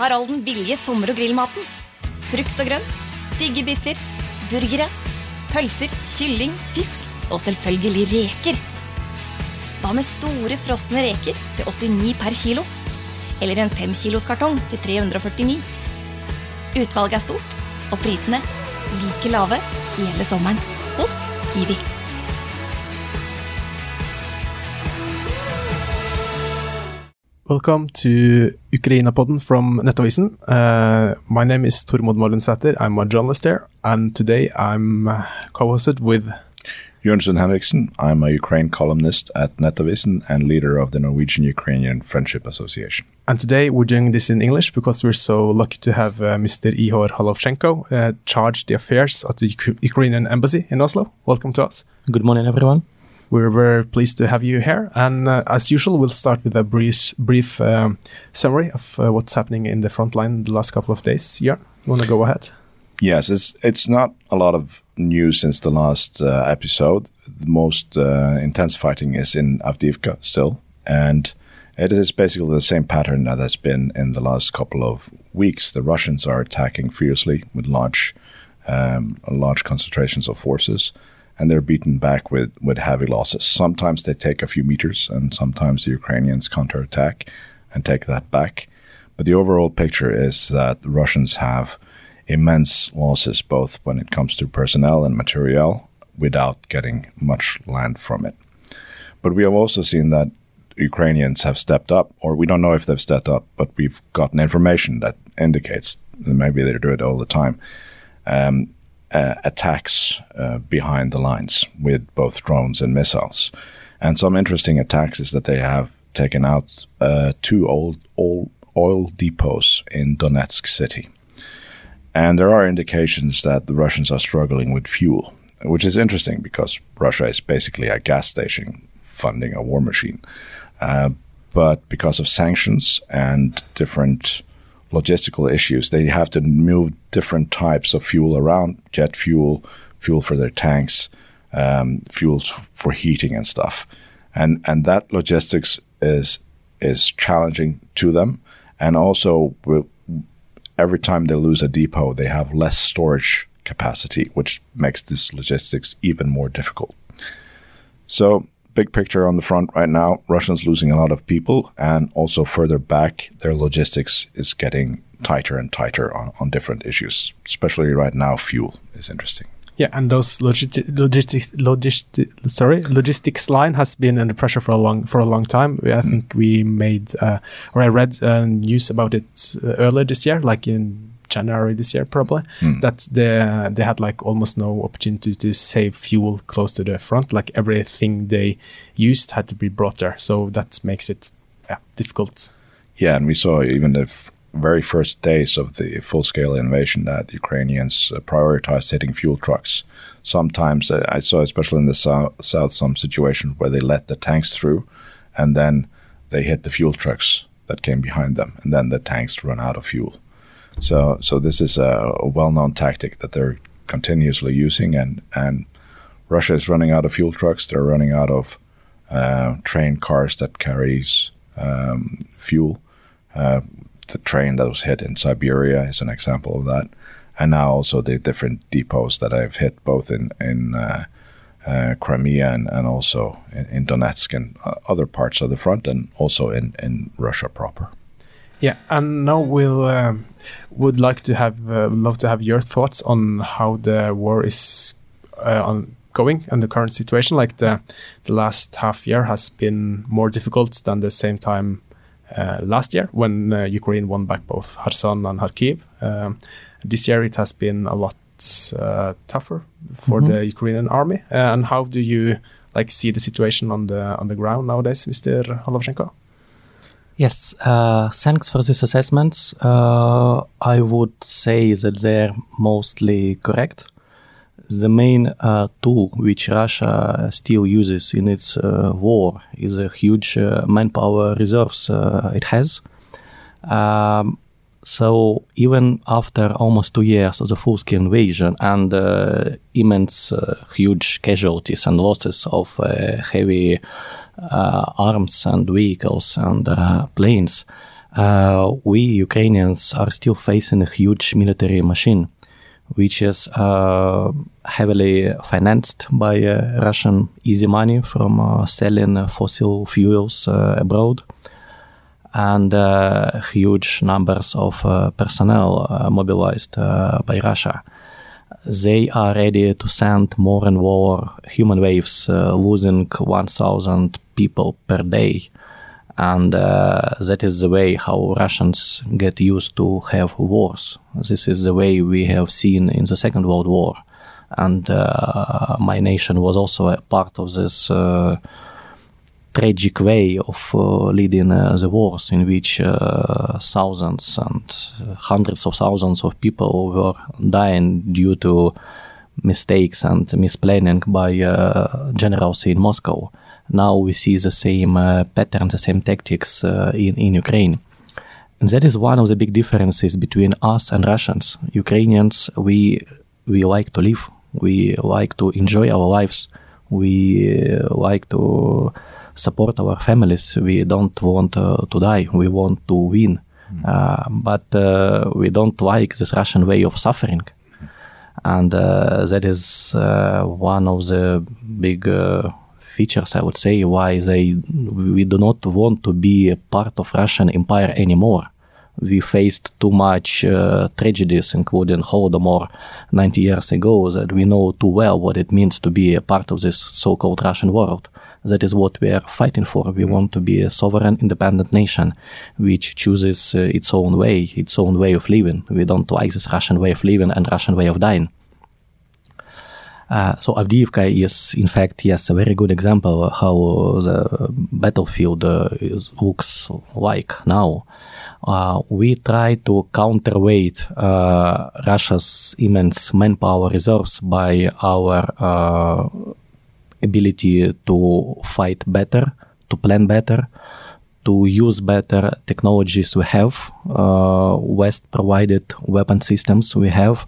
har all den billige sommer- og grillmaten. Frukt og grønt, digge biffer, burgere, pølser, kylling, fisk og selvfølgelig reker. Hva med store frosne reker til 89 per kilo? Eller en 5 kilos kartong til 349? Utvalget er stort, og prisene like lave hele sommeren hos Kiwi. Welcome to Ukraina-podden from Nettavisen. Uh, my name is Tormod Mollensæter. I'm a journalist there, and today I'm uh, co-hosted with Jørgensen Henriksen. I'm a Ukraine columnist at Nettavisen and leader of the Norwegian-Ukrainian Friendship Association. And today we're doing this in English because we're so lucky to have uh, Mr. Ihor Holovchenko uh, chargé d'affaires at the Ukrainian embassy in Oslo. Welcome to us. Good morning, everyone. We're very pleased to have you here. And uh, as usual, we'll start with a brief, brief um, summary of uh, what's happening in the front line the last couple of days. You want to go ahead? Yes, it's it's not a lot of news since the last uh, episode. The most uh, intense fighting is in Avdiivka still, and it is basically the same pattern that has been in the last couple of weeks. The Russians are attacking fiercely with large, um, large concentrations of forces, and they're beaten back with with heavy losses. Sometimes they take a few meters, and sometimes the Ukrainians counterattack and take that back. But the overall picture is that the Russians have immense losses, both when it comes to personnel and material, without getting much land from it. But we have also seen that Ukrainians have stepped up, or we don't know if they've stepped up, but we've gotten information that indicates that maybe they do it all the time. Um, uh, attacks uh, behind the lines with both drones and missiles. And some interesting attacks is that they have taken out uh, two old, old oil depots in Donetsk city. And there are indications that the Russians are struggling with fuel, which is interesting because Russia is basically a gas station funding a war machine. Uh, but because of sanctions and different logistical issues, they have to move different types of fuel around jet fuel, fuel for their tanks, um, fuels for heating and stuff. And, and that logistics is, is challenging to them. And also, every time they lose a depot, they have less storage capacity, which makes this logistics even more difficult. So, big picture on the front right now, Russians losing a lot of people, and also further back, their logistics is getting tighter and tighter on, on different issues. Especially right now, fuel is interesting. Yeah, and those logistics, logisti- sorry, logistics line has been under pressure for a long for a long time. I think we made uh, or I read uh, news about it uh, earlier this year, like in January this year, probably that they they had like almost no opportunity to save fuel close to the front. Like everything they used had to be brought there, so that makes it yeah, difficult. Yeah, and we saw even the f- very first days of the full scale invasion that the Ukrainians uh, prioritized hitting fuel trucks. Sometimes uh, I saw, especially in the south, south, some situations where they let the tanks through and then they hit the fuel trucks that came behind them, and then the tanks run out of fuel. So, so this is a, a well-known tactic that they're continuously using, and and Russia is running out of fuel trucks. They're running out of uh, train cars that carries um, fuel. Uh, the train that was hit in Siberia is an example of that, and now also the different depots that I've hit both in in uh, uh, Crimea and, and also in, in Donetsk and uh, other parts of the front, and also in in Russia proper. Yeah, and now we'll um, would like to have uh, love to have your thoughts on how the war is uh, on going and the current situation. Like the the last half year has been more difficult than the same time uh, last year when uh, Ukraine won back both Kherson and Kharkiv. Um, this year it has been a lot uh, tougher for the Ukrainian army. Uh, and how do you like see the situation on the on the ground nowadays, Mr. Holovchenko? Yes, uh, thanks for this assessment. Uh, I would say that they're mostly correct. The main uh, tool which Russia still uses in its uh, war is a huge uh, manpower reserves uh, it has. Um, so even after almost two years of the full-scale invasion and immense, huge casualties and losses of heavy arms and vehicles and uh, planes, Uh, we Ukrainians are still facing a huge military machine, which is uh, heavily financed by uh, Russian easy money from uh, selling fossil fuels uh, abroad, and uh, huge numbers of personnel mobilized by Russia. They are ready to send more and more human waves, losing 1,000 people per day and uh, that is the way how Russians get used to have wars. This is the way we have seen in the Second World War, and uh, my nation was also a part of this uh, tragic way of uh, leading uh, the wars, in which uh, thousands and hundreds of thousands of people were dying due to mistakes and misplanning by generals in Moscow now we see the same pattern, the same tactics in, in Ukraine. And that is one of the big differences between us and Russians. Ukrainians, we, we like to live. We like to enjoy our lives. We like to support our families. We don't want uh, to die. We want to win. Mm. but uh, we don't like this Russian way of suffering. And that is one of the big features, I would say, why they we do not want to be a part of Russian Empire anymore. We faced too much uh, tragedies, including Holodomor 90 years ago, that we know too well what it means to be a part of this so-called Russian world. That is what we are fighting for. We want to be a sovereign, independent nation, which chooses uh, its own way, its own way of living. We don't like this Russian way of living and Russian way of dying. Uh, so Avdiivka is, in fact, yes, a very good example how the battlefield uh, is, looks like now. Uh, we try to counterweight uh, Russia's immense manpower reserves by our uh, ability to fight better, to plan better, to use better technologies we have, West provided weapon systems we have,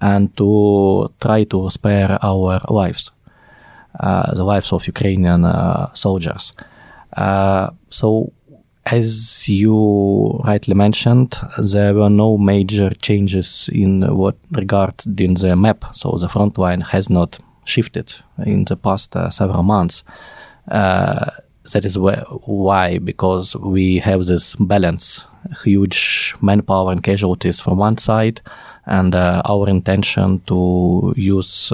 and to try to spare our lives, uh, the lives of Ukrainian uh, soldiers. Uh, so, as you rightly mentioned, there were no major changes in what regards in the map. So the front line has not shifted in the past uh, several months. Uh, that is why, because we have this balance, huge manpower and casualties from one side, and uh, our intention to use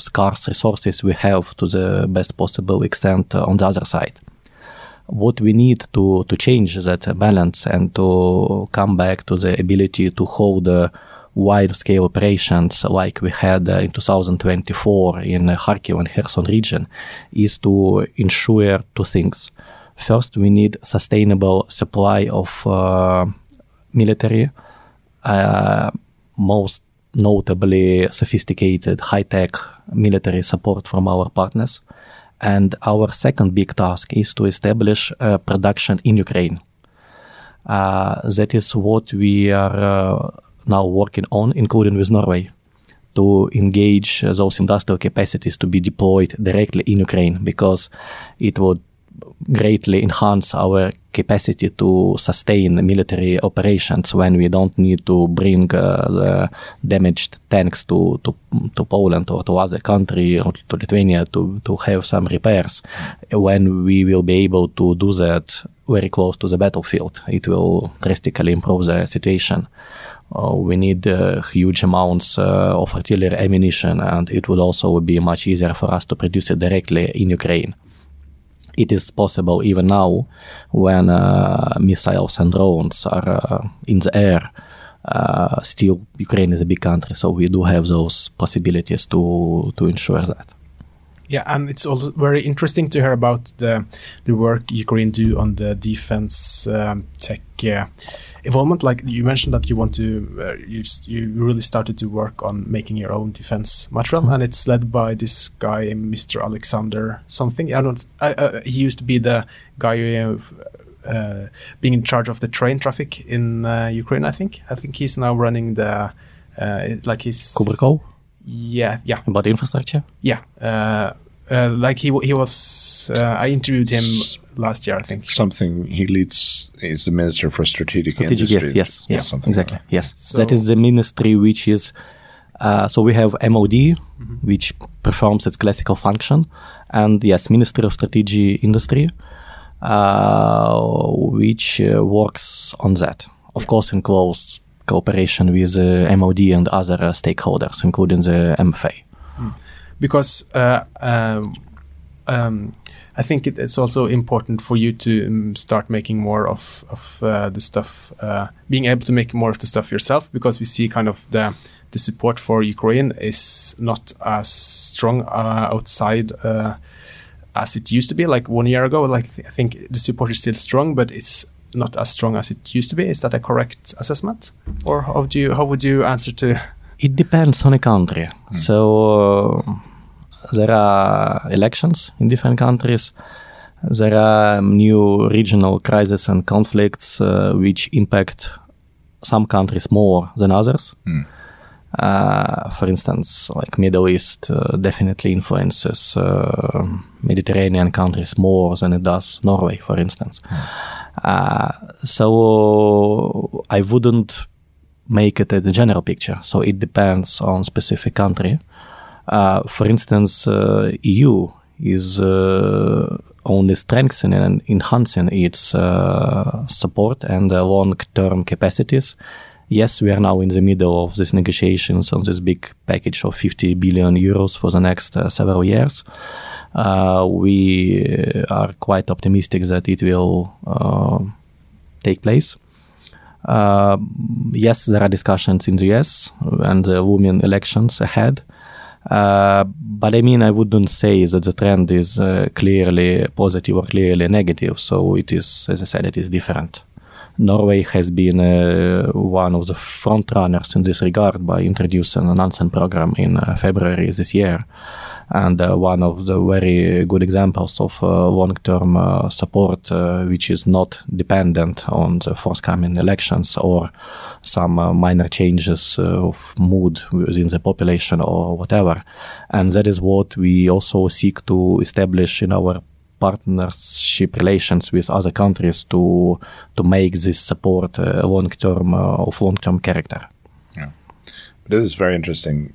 scarce resources we have to the best possible extent on the other side. What we need to, to change that balance and to come back to the ability to hold wide scale operations like we had uh, in 2024 in uh, Kharkiv and Kherson region is to ensure two things. First, we need sustainable supply of uh, military uh, most notably sophisticated high-tech military support from our partners. And our second big task is to establish uh, production in Ukraine. Uh, that is what we are now working on, including with Norway, to engage those industrial capacities to be deployed directly in Ukraine because it would greatly enhance our capacity to sustain military operations when we don't need to bring uh, the damaged tanks to, to, to Poland or to other country or to Lithuania to, to have some repairs. When we will be able to do that very close to the battlefield, it will drastically improve the situation. Uh, we need uh, huge amounts uh, of artillery ammunition, and it would also be much easier for us to produce it directly in Ukraine it is possible even now when uh, missiles and drones are uh, in the air. Uh, still, Ukraine is a big country, so we do have those possibilities to to ensure that. Yeah, and it's also very interesting to hear about the the work Ukraine do on the defense um, tech uh, involvement. Like you mentioned that you want to, uh, you you really started to work on making your own defense material, mm -hmm. and it's led by this guy, Mr. Alexander something. I don't. I, uh, he used to be the guy uh, uh, being in charge of the train traffic in uh, Ukraine. I think. I think he's now running the like his Kubrikov? Yeah, yeah. About infrastructure? Yeah. uh, like he he was. Uh, I interviewed him last year, I think. Something he leads is the Minister for Strategic, Strategic, Industry. yes, yes, Yeah, yes, something exactly, like yes. So- that is the ministry which is. Uh, so we have MOD, which performs its classical function, and yes, Ministry of Strategy Industry, uh, which uh, works on that. Of course, in close cooperation with uh, MOD and other stakeholders, including the MFA. because uh, um, um, I think it, it's also important for you to um, start making more of of uh, the stuff, uh, being able to make more of the stuff yourself, because we see kind of the the support for Ukraine is not as strong uh, outside. Uh, as it used to be, like one year ago, like I think the support is still strong, but it's not as strong as it used to be. Is that a correct assessment, or how do you how would you answer to? It depends on a country. So uh, there are elections in different countries. There are new regional crises and conflicts uh, which impact some countries more than others. Uh, for instance, like Middle East uh, definitely influences uh, Mediterranean countries more than it does Norway, for instance. So I wouldn't make it a general picture. So it depends on specific country. Uh, for instance, uh, EU is uh, only strengthening and enhancing its uh, support and long-term capacities. Yes, we are now in the middle of these negotiations on this big package of 50 billion euros for the next uh, several years. Uh, we are quite optimistic that it will uh, take place. Uh, yes, there are discussions in the US and the looming elections ahead. Uh, but I mean, I wouldn't say that the trend is uh, clearly positive or clearly negative. So it is, as I said, it is different. Norway has been uh, one of the front runners in this regard by introducing an Nansen program in February this year, and uh, one of the very good examples of uh, long-term uh, support, uh, which is not dependent on the forthcoming elections or some uh, minor changes uh, of mood within the population or whatever. And that is what we also seek to establish in our partnership relations with other countries to to make this support long term uh, of long term character. Yeah, This is very interesting.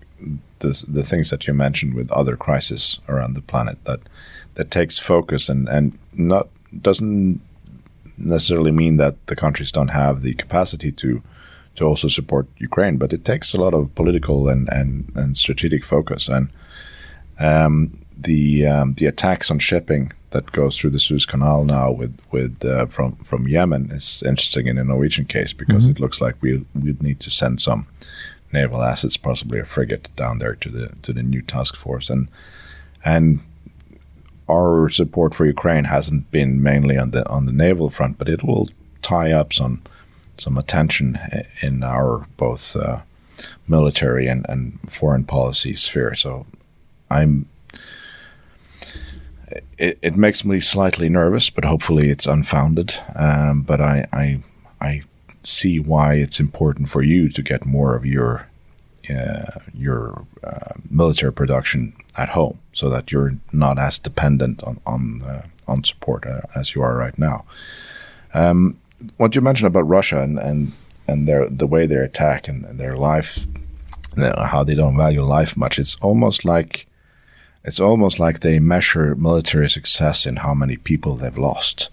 This, the things that you mentioned with other crises around the planet that that takes focus and and not doesn't necessarily mean that the countries don't have the capacity to to also support Ukraine, but it takes a lot of political and and, and strategic focus. And um, the um, the attacks on shipping that goes through the Suez Canal now with with uh, from from Yemen is interesting in the Norwegian case because it looks like we we'd need to send some naval assets, possibly a frigate, down there to the to the new task force and and our support for Ukraine hasn't been mainly on the on the naval front, but it will tie up some some attention in our both uh, military and, and foreign policy sphere. So I'm it, it makes me slightly nervous, but hopefully it's unfounded. Um, but I, I I see why it's important for you to get more of your uh, your uh, military production at home, so that you're not as dependent on on uh, on support uh, as you are right now. Um, what you mentioned about Russia and and, and their the way they attack and, and their life, how they don't value life much. It's almost like it's almost like they measure military success in how many people they've lost.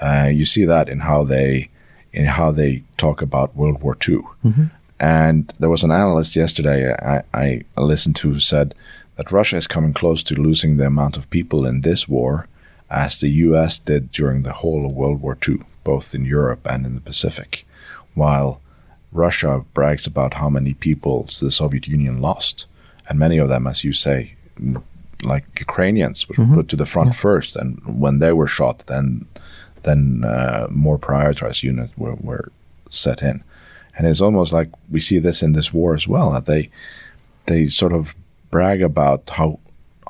Uh, you see that in how they in how they talk about World War II. Mm-hmm. And there was an analyst yesterday I, I listened to who said that Russia is coming close to losing the amount of people in this war as the U.S. did during the whole of World War II, both in Europe and in the Pacific, while Russia brags about how many people the Soviet Union lost, and many of them, as you say, like Ukrainians, were mm-hmm. put to the front first, and when they were shot, then then uh, more prioritized units were, were set in, and it's almost like we see this in this war as well that they they sort of brag about how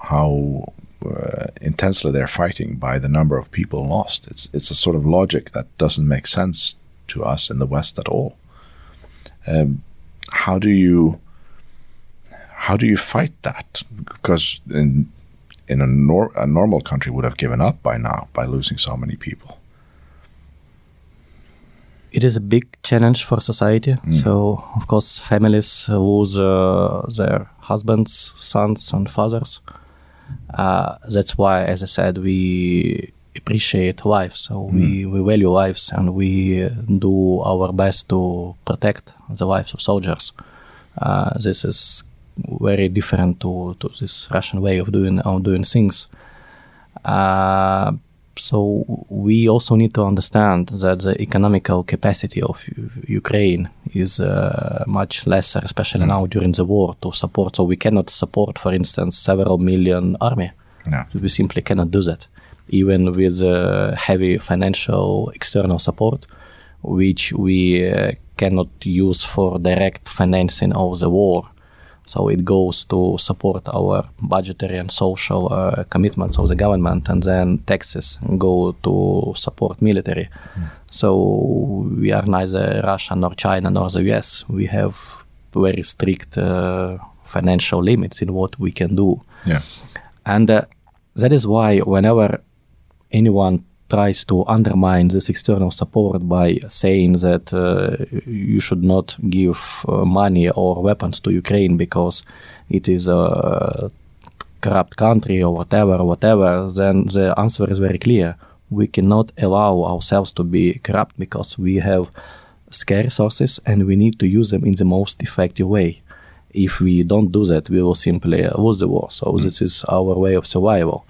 how uh, intensely they're fighting by the number of people lost. It's it's a sort of logic that doesn't make sense to us in the West at all. Um, how do you how do you fight that? Because in in a, nor- a normal country would have given up by now by losing so many people. It is a big challenge for society. So, of course, families lose uh, their husbands, sons, and fathers. Uh, that's why, as I said, we appreciate life. So we, we value lives and we do our best to protect the lives of soldiers. Uh, this is very different to, to this Russian way of doing of doing things. Uh, so we also need to understand that the economical capacity of Ukraine is uh, much lesser, especially now during the war, to support. So we cannot support, for instance, several million army. Yeah. We simply cannot do that, even with uh, heavy financial external support, which we uh, cannot use for direct financing of the war. So it goes to support our budgetary and social uh, commitments of the government, and then taxes go to support military. So we are neither Russia nor China nor the US. We have very strict uh, financial limits in what we can do. Yeah. And uh, that is why whenever anyone tries to undermine this external support by saying that uh, you should not give uh, money or weapons to Ukraine because it is a corrupt country or whatever, whatever, then the answer is very clear. We cannot allow ourselves to be corrupt because we have scarce resources and we need to use them in the most effective way. If we don't do that, we will simply lose the war. So this is our way of survival.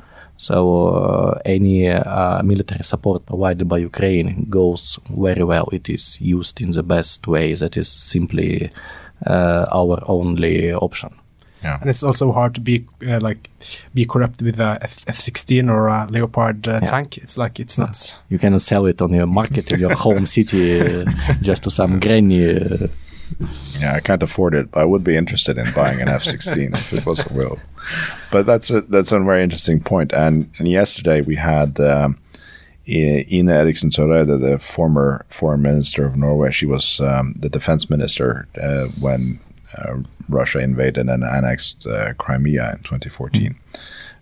So uh, any uh, military support provided by Ukraine goes very well. It is used in the best way. That is simply uh, our only option. Yeah. And it's also hard to be uh, like be corrupt with a F- F16 or a Leopard uh, Yeah. tank. It's like it's not. You cannot sell it on your market in your home city uh, just to some granny. Yeah, I can't afford it, but I would be interested in buying an F-16 if it was available. But that's a that's a very interesting point. And, and yesterday we had um, I- Ina Eriksen Søreide, the former foreign minister of Norway. She was um, the defense minister uh, when uh, Russia invaded and annexed uh, Crimea in 2014.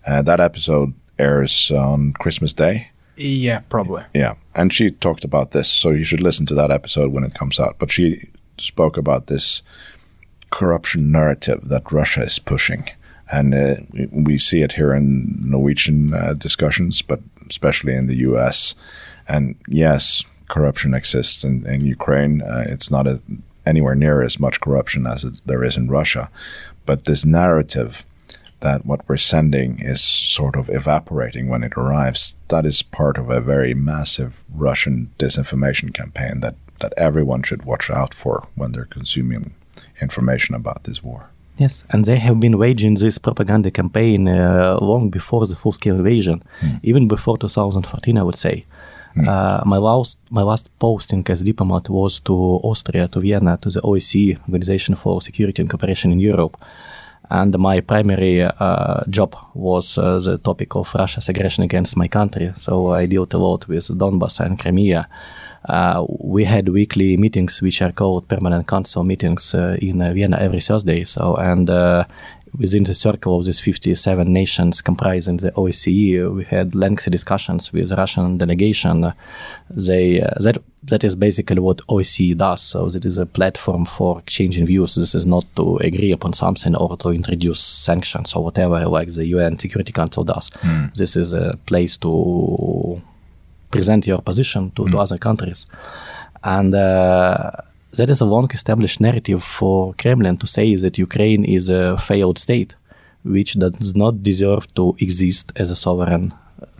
Uh, that episode airs on Christmas Day. Yeah, probably. Yeah, and she talked about this, so you should listen to that episode when it comes out. But she spoke about this corruption narrative that Russia is pushing, and uh, we see it here in Norwegian uh, discussions, but especially in the U.S. And yes, corruption exists in, in Ukraine. Uh, it's not a, anywhere near as much corruption as it, there is in Russia, but this narrative that what we're sending is sort of evaporating when it arrives. That is part of a very massive Russian disinformation campaign that, that everyone should watch out for when they're consuming information about this war. Yes, and they have been waging this propaganda campaign uh, long before the full-scale invasion, even before 2014, I would say. Uh, my last my last posting as diplomat was to Austria, to Vienna, to the OSCE, Organization for Security and Cooperation in Europe, and my primary uh, job was uh, the topic of Russia's aggression against my country. So I dealt a lot with Donbass and Crimea. Uh, we had weekly meetings, which are called permanent council meetings uh, in uh, Vienna every Thursday. So, and uh, within the circle of these 57 nations comprising the OSCE, we had lengthy discussions with Russian delegation. They uh, that that is basically what OSCE does. So that is a platform for exchanging views. This is not to agree upon something or to introduce sanctions or whatever, like the UN Security Council does. This is a place to present your position to, to other countries. And uh, that is a long established narrative for Kremlin to say that Ukraine is a failed state, which does not deserve to exist as a sovereign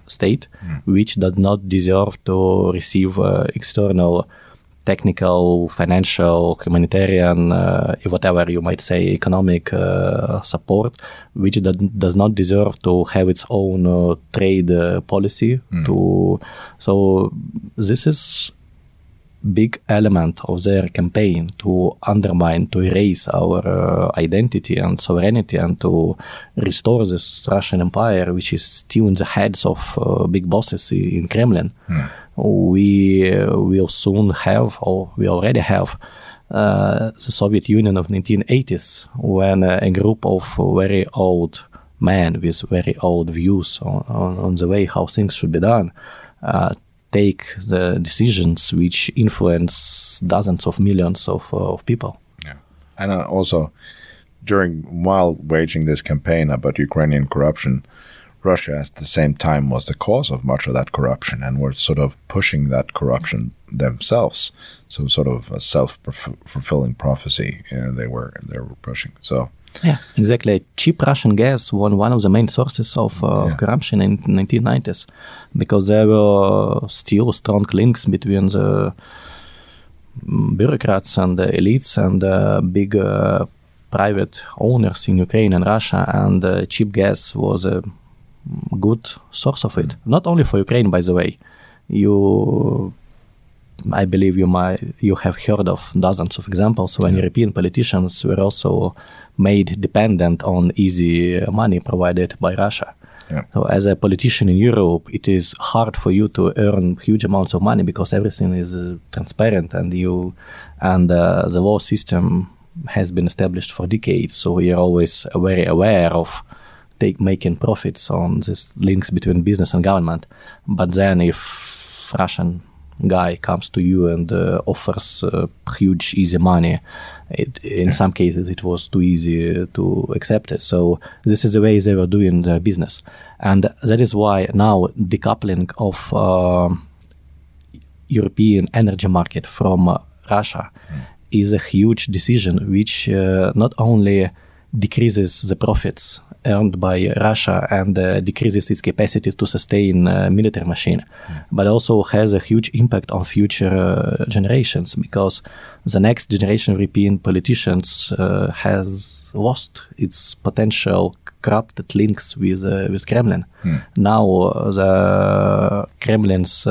state, which does not deserve to receive uh, external technical, financial, humanitarian, uh, whatever you might say, economic uh, support, which does not deserve to have its own uh, trade uh, policy. To so this is big element of their campaign to undermine, to erase our uh, identity and sovereignty, and to restore this Russian Empire, which is still in the heads of uh, big bosses in Kremlin. We uh, will soon have, or we already have, uh, the Soviet Union of 1980s, when uh, a group of very old men with very old views on, on, on the way how things should be done uh, take the decisions which influence dozens of millions of, uh, of people. Yeah, and also during while waging this campaign about Ukrainian corruption, Russia at the same time was the cause of much of that corruption and were sort of pushing that corruption themselves. So sort of a self fulfilling prophecy uh, they were they were pushing. So yeah, exactly. Cheap Russian gas was one of the main sources of uh, yeah. corruption in 1990s because there were still strong links between the bureaucrats and the elites and the big uh, private owners in Ukraine and Russia, and uh, cheap gas was a good source of it. Not only for Ukraine, by the way. You I believe you might you have heard of dozens of examples when yeah. European politicians were also made dependent on easy money provided by Russia. Yeah. So as a politician in Europe, it is hard for you to earn huge amounts of money because everything is uh, transparent and you and uh, the law system has been established for decades. So you're always very aware of take making profits on these links between business and government. But then if Russian guy comes to you and uh, offers uh, huge easy money it, in yeah. some cases it was too easy to accept it so this is the way they were doing their business and that is why now decoupling of uh, european energy market from russia mm. is a huge decision which uh, not only decreases the profits earned by Russia and uh, decreases its capacity to sustain uh, military machine, mm. but also has a huge impact on future uh, generations because the next generation of European politicians uh, has lost its potential corrupted links with uh, with Kremlin. Mm. Now the Kremlin's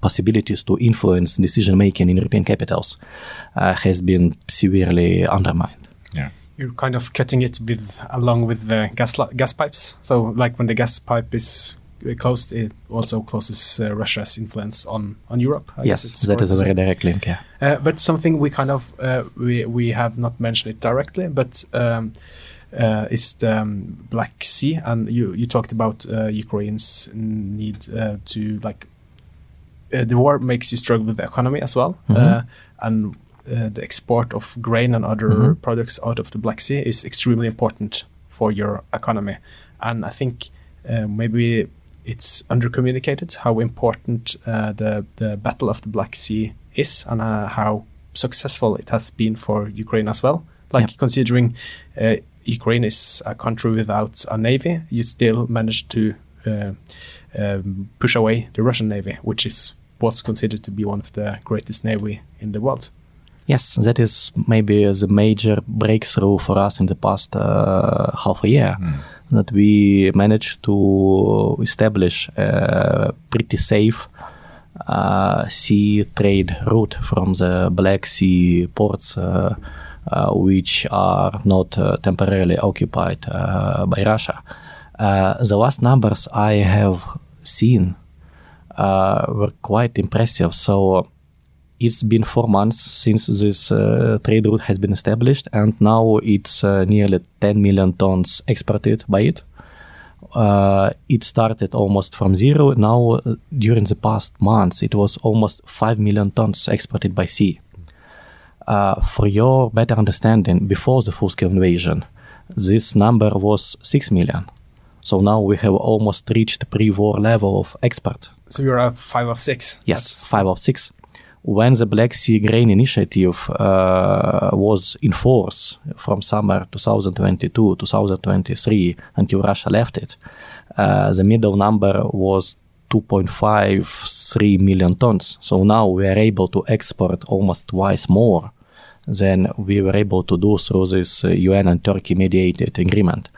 possibilities to influence decision making in European capitals has been severely undermined. Yeah you're kind of cutting it with along with the gas gas pipes. So like when the gas pipe is closed, it also closes uh, Russia's influence on on Europe. I yes, that is a very direct link. Yeah. Uh, but something we kind of uh, we we have not mentioned it directly, but. Um, uh, is the um, Black Sea, and you you talked about uh, Ukraine's need uh, to like the war makes you struggle with the economy as well, mm -hmm. and uh, the export of grain and other mm-hmm. products out of the Black Sea is extremely important for your economy. And I think uh, maybe it's undercommunicated how important uh, the the Battle of the Black Sea is and uh, how successful it has been for Ukraine as well. Like considering uh, Ukraine is a country without a navy, you still managed to uh, um, push away the Russian navy, which is was considered to be one of the greatest navy in the world. Yes, that is maybe the major breakthrough for us in the past uh, half a year. Mm. That we managed to establish a pretty safe uh, sea trade route from the Black Sea ports, uh, uh which are not uh, temporarily occupied uh, by Russia. the last numbers I have seen were quite impressive. So it's been four months since this uh, trade route has been established, and now it's uh, nearly 10 million tons exported by it. Uh, it started almost from zero. Now, uh, during the past months, it was almost 5 million tons exported by sea. Uh, for your better understanding, before the full scale invasion, this number was 6 million. So now we have almost reached pre war level of export. So you're at 5 of 6? Yes, That's... 5 of 6 when the Black Sea Grain Initiative uh, was in force from summer 2022 2023 until Russia left it, uh, the middle number was 2.53 million tons. So now we are able to export almost twice more than we were able to do through this uh, UN and Turkey mediated agreement.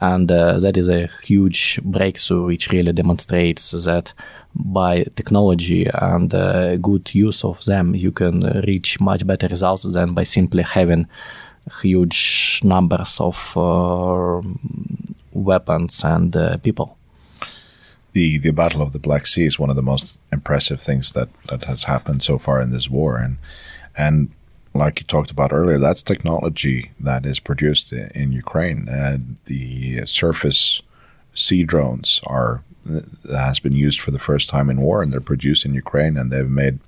And uh, that is a huge breakthrough, which really demonstrates that by technology and uh, good use of them, you can reach much better results than by simply having huge numbers of uh, weapons and uh, people. The the Battle of the Black Sea is one of the most impressive things that, that has happened so far in this war, and and like you talked about earlier, that's technology that is produced in, in Ukraine. Uh, the surface sea drones are has been used for the first time in war, and they're produced in Ukraine, and they've made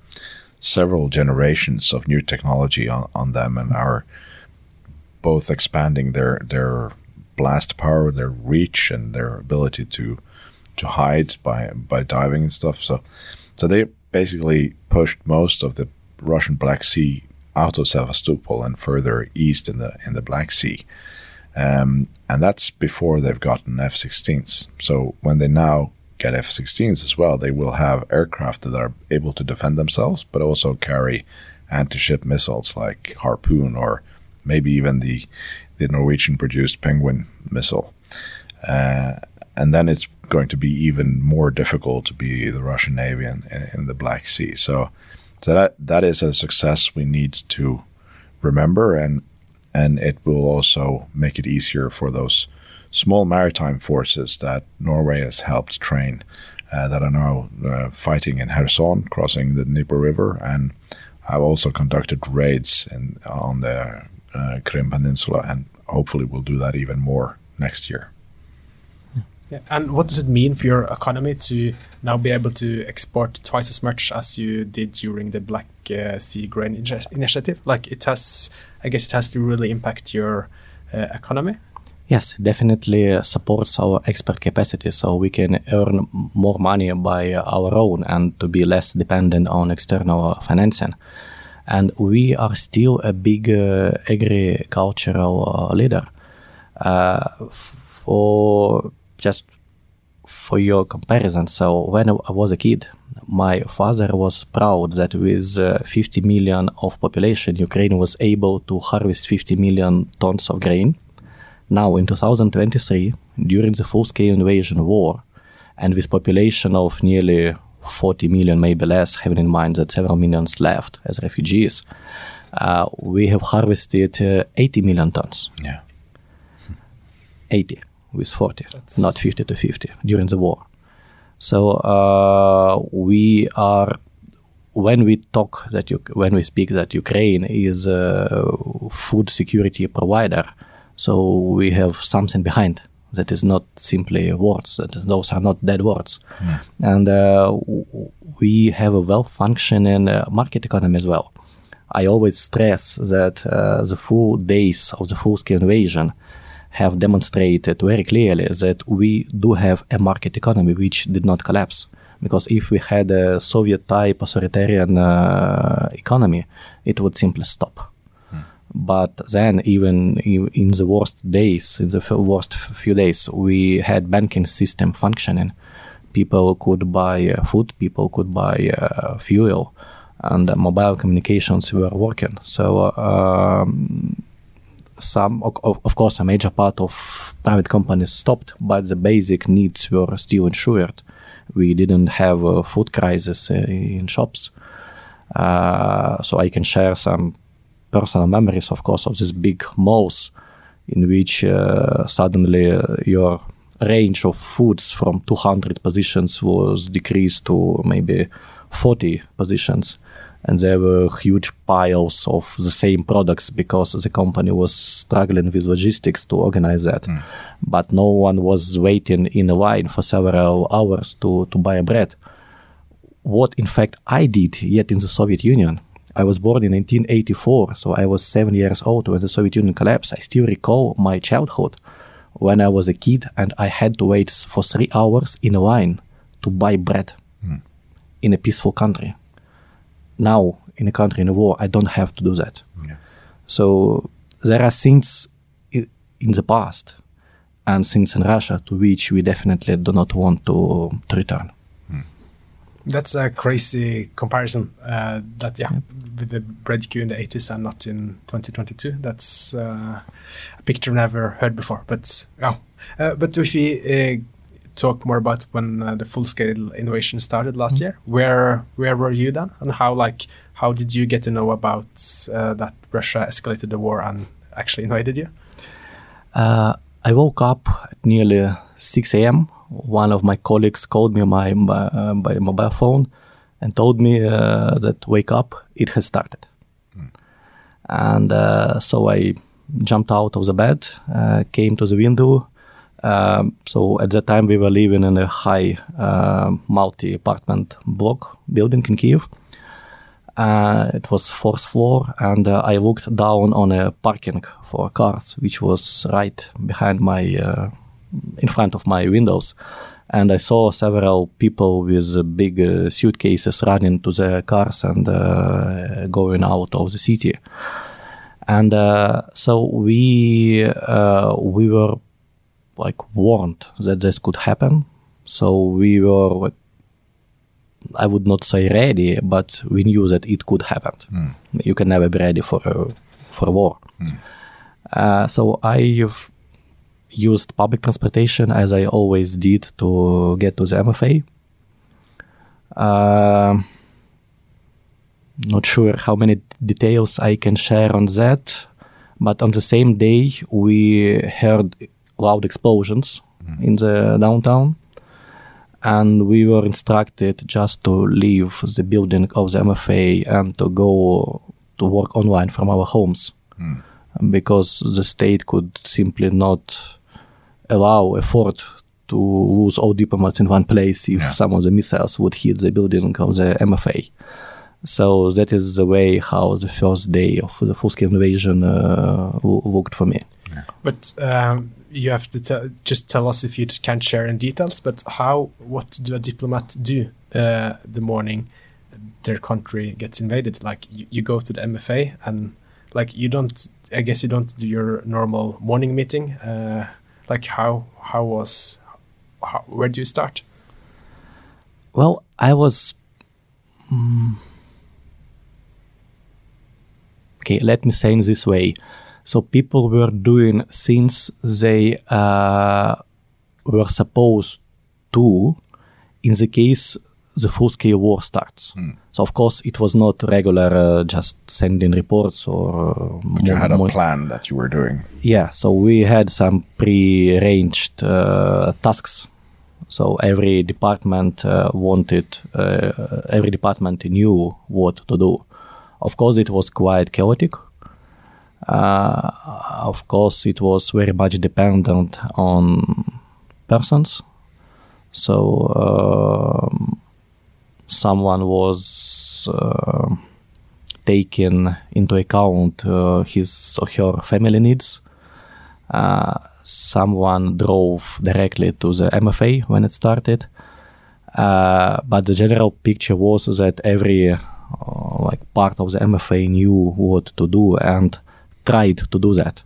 several generations of new technology on, on them, and are both expanding their their blast power, their reach, and their ability to to hide by by diving and stuff. So, so they basically pushed most of the Russian Black Sea out of Sevastopol and further east in the in the Black Sea. Um, and that's before they've gotten F-16s. So when they now get F-16s as well, they will have aircraft that are able to defend themselves, but also carry anti-ship missiles like Harpoon or maybe even the the Norwegian-produced Penguin missile. Uh, and then it's going to be even more difficult to be the Russian Navy in, in the Black Sea. So, so that that is a success we need to remember and and it will also make it easier for those small maritime forces that Norway has helped train uh, that are now uh, fighting in Kherson, crossing the Dnieper River, and have also conducted raids in, on the uh, Krim Peninsula, and hopefully will do that even more next year. Yeah. And what does it mean for your economy to now be able to export twice as much as you did during the Black uh, Sea Grain Initiative? Like it has, I guess it has to really impact your uh, economy. Yes, definitely supports our export capacity, so we can earn more money by our own and to be less dependent on external financing. And we are still a big uh, agricultural uh, leader. Uh, for just for your comparison, so when I was a kid, my father was proud that with uh, 50 million of population, Ukraine was able to harvest 50 million tons of grain. Now, in 2023, during the full-scale invasion war, and with population of nearly 40 million, maybe less, having in mind that several millions left as refugees, uh, we have harvested uh, 80 million tons. Yeah. 80 with 40, That's... not 50 to 50 during the war. So uh, we are when we talk that you, when we speak that Ukraine is a food security provider, so we have something behind that is not simply words. That those are not dead words, mm. and uh, we have a well-functioning uh, market economy as well. I always stress that uh, the full days of the full-scale invasion have demonstrated very clearly that we do have a market economy which did not collapse. Because if we had a Soviet type authoritarian uh, economy, it would simply stop. Hmm. But then, even in the worst days, in the worst few days, we had banking system functioning. People could buy uh, food, people could buy uh, fuel, and mobile communications were working. So um, some, of, of course, a major part of private companies stopped, but the basic needs were still ensured. We didn't have a food crisis uh, in shops. Uh, so I can share some personal memories, of course, of these big malls in which uh, suddenly uh, your range of foods from 200 positions was decreased to maybe 40 positions and there were huge piles of the same products because the company was struggling with logistics to organize that. Mm. But no one was waiting in a line for several hours to, to buy bread. What, in fact, I did yet in the Soviet Union. I was born in 1984, so I was seven years old when the Soviet Union collapsed. I still recall my childhood when I was a kid and I had to wait for three hours in a line to buy bread mm. in a peaceful country now in a country in a war, I don't have to do that. Yeah. So there are things in the past and things in Russia to which we definitely do not want to, to return. Hmm. That's a crazy comparison. Uh, that yeah, yep. with the bread queue in the 80s and not in 2022. That's uh, a picture never heard before. But yeah, uh, but if we uh, talk more about when uh, the full scale invasion started last mm. year. Where where were you then, and how like how did you get to know about uh, that Russia escalated the war and actually invaded you? Uh, I woke up at nearly 6 a.m. One of my colleagues called me on my, my, uh, my mobile phone and told me uh, that wake up, it has started. Mm. And uh, so I jumped out of the bed, uh, came to the window. Um, so at that time we were living in a high uh, multi-apartment block building in Kiev. Uh, it was fourth floor, and uh, I looked down on a parking for cars, which was right behind my, uh, in front of my windows, and I saw several people with uh, big uh, suitcases running to their cars and going out of the city, and so we we were like warned that this could happen, so we were I would not say ready, but we knew that it could happen. Mm. You can never be ready for a, for war. Mm. Uh, so I used public transportation as I always did to get to the MFA. Uh, not sure how many details I can share on that, but on the same day we heard loud explosions mm. in the downtown and we were instructed just to leave the building of the MFA and to go to work online from our homes mm. because the state could simply not allow afford to lose all diplomats in one place if yeah. some of the missiles would hit the building of the MFA. So that is the way how the first day of the full-scale invasion uh, looked for me. Yeah. But um, you have to just tell us if you can't share in details. But how? What do a diplomat do uh, the morning their country gets invaded? Like you, you, go to the MFA and like you don't. I guess you don't do your normal morning meeting. Uh, like how? How was? How, where do you start? Well, I was. Um, okay, let me say in this way. So people were doing things they uh, were supposed to in the case the full-scale war starts. Mm. So of course it was not regular uh, just sending reports or. Uh, but you had a plan that you were doing. Yeah, so we had some pre-arranged uh, tasks. So every department uh, wanted, uh, every department knew what to do. Of course, it was quite chaotic uh, of course, it was very much dependent on persons. So um, someone was uh, taking into account uh, his or her family needs. Uh, someone drove directly to the MFA when it started. Uh, but the general picture was that every like part of the MFA knew what to do and tried to do that.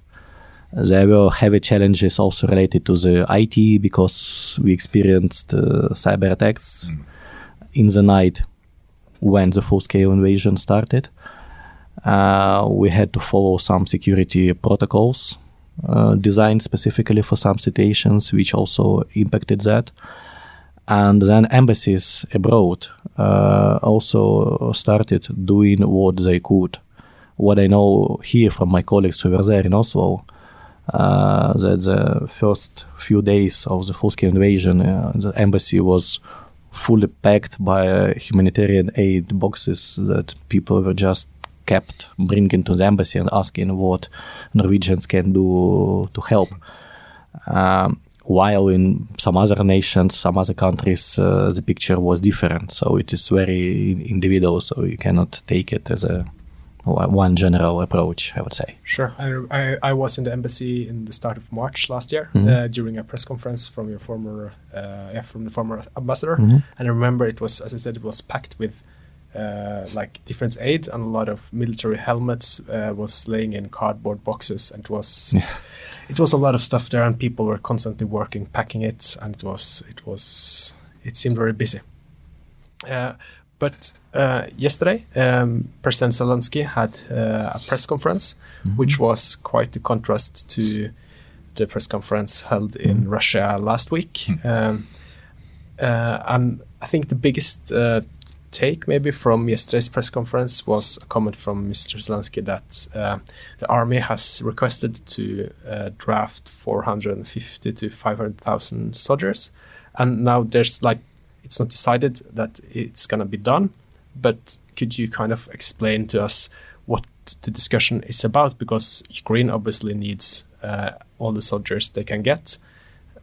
There were heavy challenges also related to the IT because we experienced uh, cyber attacks mm. in the night when the full scale invasion started. Uh, we had to follow some security protocols uh, designed specifically for some situations, which also impacted that. And then embassies abroad uh, also started doing what they could what I know here from my colleagues who were there in Oslo, uh, that the first few days of the full-scale invasion, uh, the embassy was fully packed by humanitarian aid boxes that people were just kept bringing to the embassy and asking what Norwegians can do to help. Um, while in some other nations, some other countries, uh, the picture was different. So it is very individual. So you cannot take it as a one general approach, I would say. Sure. I, I, I, was in the embassy in the start of March last year mm-hmm. uh, during a press conference from your former, uh, yeah, from the former ambassador, mm-hmm. and I remember it was, as I said, it was packed with uh, like different aid and a lot of military helmets uh, was laying in cardboard boxes, and it was. Yeah. It was a lot of stuff there, and people were constantly working, packing it, and it was, it was, it seemed very busy. Uh, but uh, yesterday, um, President Zelensky had uh, a press conference, mm-hmm. which was quite a contrast to the press conference held in mm-hmm. Russia last week. Mm-hmm. Um, uh, and I think the biggest uh, take, maybe from yesterday's press conference, was a comment from Mr. Zelensky that uh, the army has requested to uh, draft 450 to 500,000 soldiers, and now there's like it's not decided that it's going to be done. But could you kind of explain to us what the discussion is about because Ukraine obviously needs uh, all the soldiers they can get,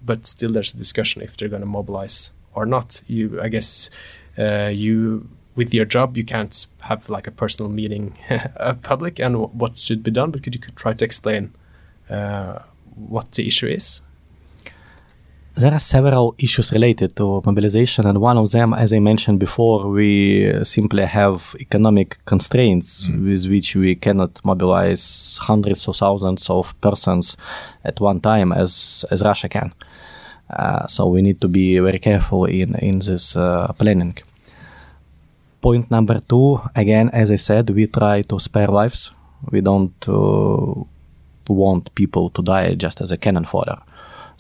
but still there's a discussion if they're going to mobilize or not. You, I guess, uh, you with your job you can't have like a personal meeting public and what should be done. But could you could try to explain uh, what the issue is? There are several issues related to mobilization, and one of them, as I mentioned before, we simply have economic constraints with which we cannot mobilize hundreds of thousands of persons at one time as, as Russia can. Uh, so we need to be very careful in, in this uh, planning. Point number two, again, as I said, we try to spare lives. We don't uh, want people to die just as a cannon fodder.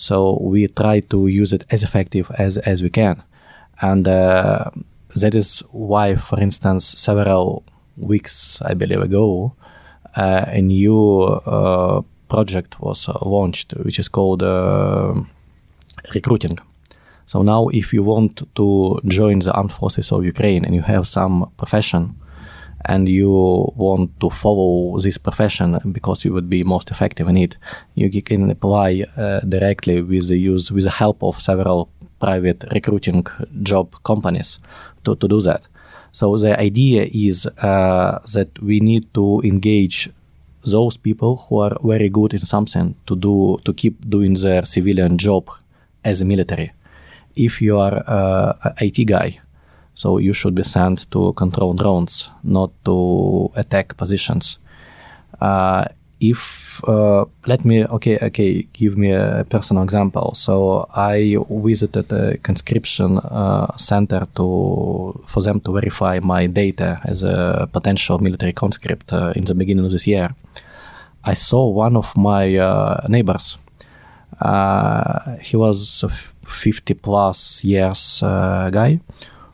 So we try to use it as effective as, as we can. And uh, that is why, for instance, several weeks, I believe, ago, uh, a new uh, project was launched, which is called uh, recruiting. So now, if you want to join the armed forces of Ukraine and you have some profession, and you want to follow this profession because you would be most effective in it, you can apply uh, directly with the use with the help of several private recruiting job companies to, to do that. So the idea is uh, that we need to engage those people who are very good in something to do to keep doing their civilian job as a military. If you are uh, an IT guy, so you should be sent to control drones, not to attack positions. Uh, if uh, let me okay okay give me a personal example. So I visited a conscription uh, center to for them to verify my data as a potential military conscript uh, in the beginning of this year. I saw one of my uh, neighbors. Uh, he was a 50 plus years guy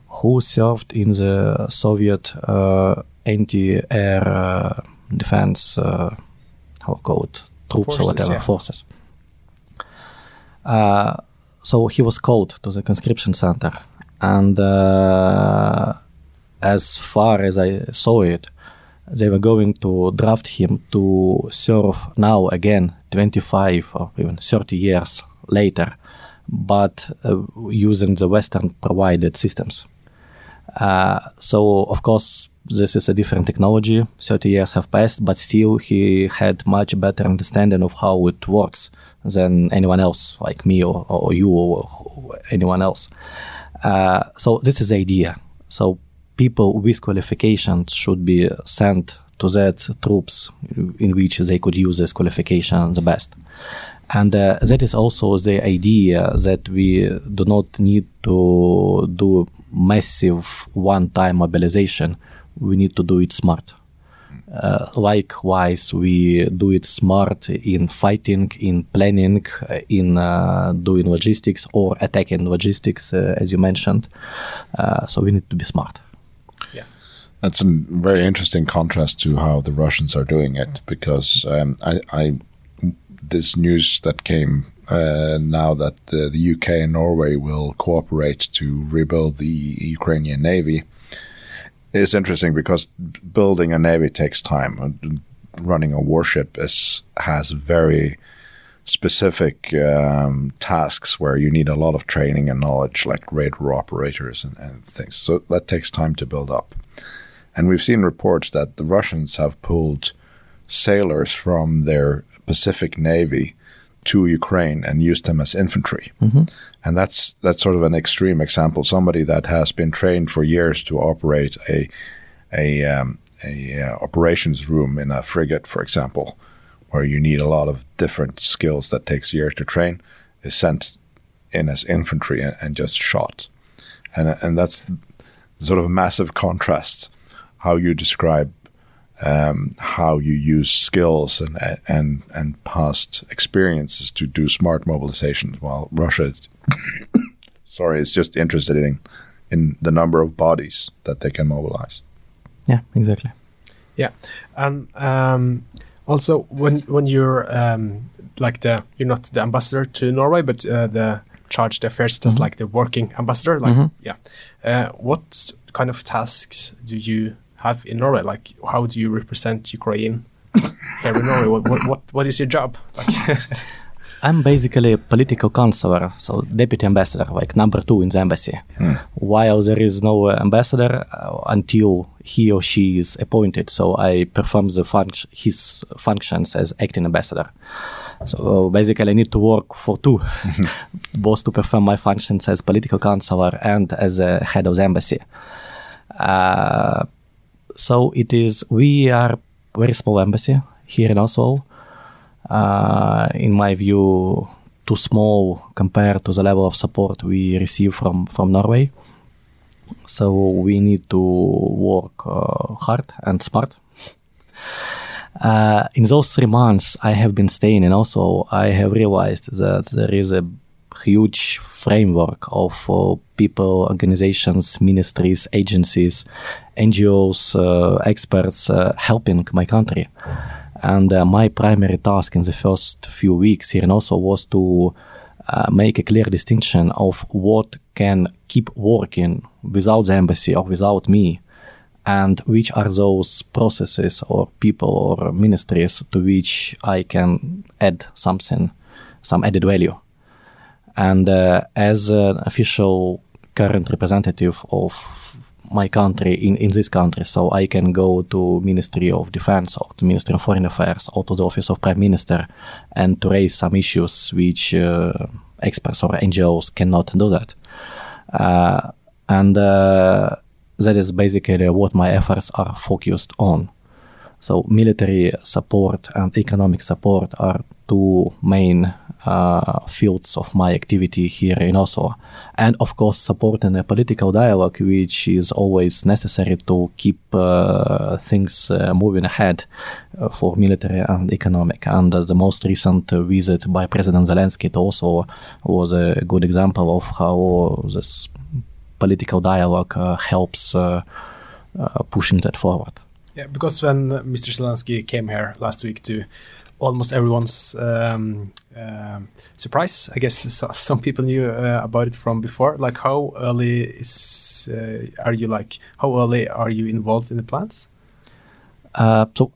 who served in the Soviet uh, anti-air uh, defense, uh, how called troops Forces, or whatever yeah. forces. Uh, so he was called to the conscription center, and uh, as far as I saw it, they were going to draft him to serve now again 25 or even 30 years later, but uh, using the Western provided systems. Uh, so, of course, this is a different technology. 30 years have passed, but still he had much better understanding of how it works than anyone else, like me or, or you or, or anyone else. Uh, so, this is the idea. So, people with qualifications should be sent to that troops in which they could use this qualification the best. And uh, that is also the idea that we do not need to do massive one-time mobilization. We need to do it smart. Uh, likewise, we do it smart in fighting, in planning, uh, in uh, doing logistics or attacking logistics, uh, as you mentioned. Uh, so we need to be smart. Yeah, That's a very interesting contrast to how the Russians are doing it, because um, I, I this news that came uh, now that uh, the UK and Norway will cooperate to rebuild the Ukrainian navy is interesting because building a navy takes time. Running a warship is has very specific um, tasks where you need a lot of training and knowledge, like radar operators and, and things. So that takes time to build up. And we've seen reports that the Russians have pulled sailors from their Pacific Navy to Ukraine and used them as infantry. And that's that's sort of an extreme example. Somebody that has been trained for years to operate a a um, a uh, operations room in a frigate, for example, where you need a lot of different skills that takes years to train, is sent in as infantry and, and just shot. And and that's sort of a massive contrast how you describe um, how you use skills and and and past experiences to do smart mobilizations, while Russia is sorry, is just interested in in the number of bodies that they can mobilize. Yeah, exactly. Yeah, and um, also when when you're um, like the you're not the ambassador to Norway, but uh, the chargé d'affaires, just like the working ambassador. Like, yeah, uh, what kind of tasks do you have in Norway? Like, how do you represent Ukraine here in Norway? What what what, what is your job? Like, I'm basically a political counselor, so deputy ambassador, like number two in the embassy. While there is no ambassador uh, until he or she is appointed, so I perform the func- his functions as acting ambassador. So basically, I need to work for two, both to perform my functions as political counselor and as a head of the embassy. Uh, so it is. We are very small embassy here in Oslo uh, in my view, too small compared to the level of support we receive from, from Norway. So we need to work uh, hard and smart. Uh, in those three months I have been staying in Oslo, I have realized that there is a huge framework of uh, people, organizations, ministries, agencies, NGOs, uh, experts uh, helping my country. And uh, my primary task in the first few weeks here in Oslo was to uh, make a clear distinction of what can keep working without the embassy or without me, and which are those processes or people or ministries to which I can add something, some added value. And uh, as an official current representative of my country in, in this country, so I can go to Ministry of Defense or to Ministry of Foreign Affairs or to the Office of Prime Minister and to raise some issues which uh, experts or NGOs cannot do that. Uh, and uh, that is basically what my efforts are focused on. So military support and economic support are two main uh, fields of my activity here in Oslo, and of course supporting a political dialogue, which is always necessary to keep uh, things uh, moving ahead uh, for military and economic. And uh, the most recent visit by President Zelensky to Oslo was a good example of how this political dialogue uh, helps uh, pushing that forward. Yeah, because when Mr. Zelensky came here last week to almost everyone's um, surprise, I guess some people knew uh, about it from before. Like, how early is uh, are you like? How early are you involved in the plans? Uh, so,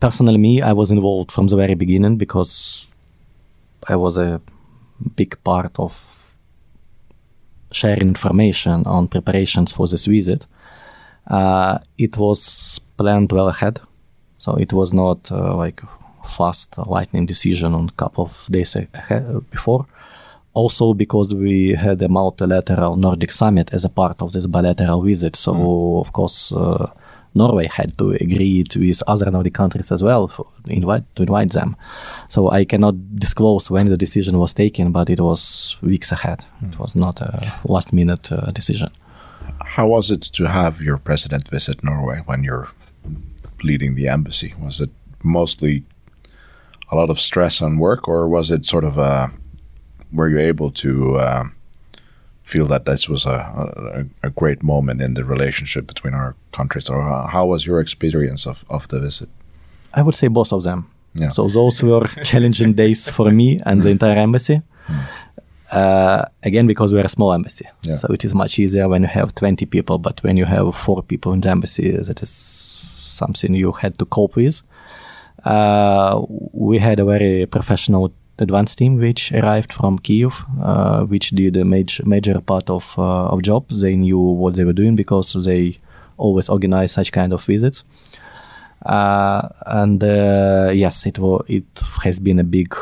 personally, me, I was involved from the very beginning because I was a big part of sharing information on preparations for this visit. Uh, it was planned well ahead, so it was not uh, like fast lightning decision on a couple of days ahead, before. Also, because we had a multilateral Nordic summit as a part of this bilateral visit, so mm. of course uh, Norway had to agree it with other Nordic countries as well for, invite, to invite them. So I cannot disclose when the decision was taken, but it was weeks ahead. Mm. It was not a last minute uh, decision. How was it to have your president visit Norway when you're leading the embassy? Was it mostly a lot of stress on work, or was it sort of a were you able to uh, feel that this was a, a, a, great moment in the relationship between our countries, or how was your experience of, of the visit? I would say both of them. Yeah. So those were challenging days for me and the entire embassy. Mm. Uh, again, because we're a small embassy, yeah. so it is much easier when you have 20 people. But when you have four people in the embassy, that is something you had to cope with. Uh, we had a very professional advanced team which arrived from Kiev, uh, which did a major major part of uh, of job. They knew what they were doing because they always organize such kind of visits. Uh, and uh, yes, it was it has been a big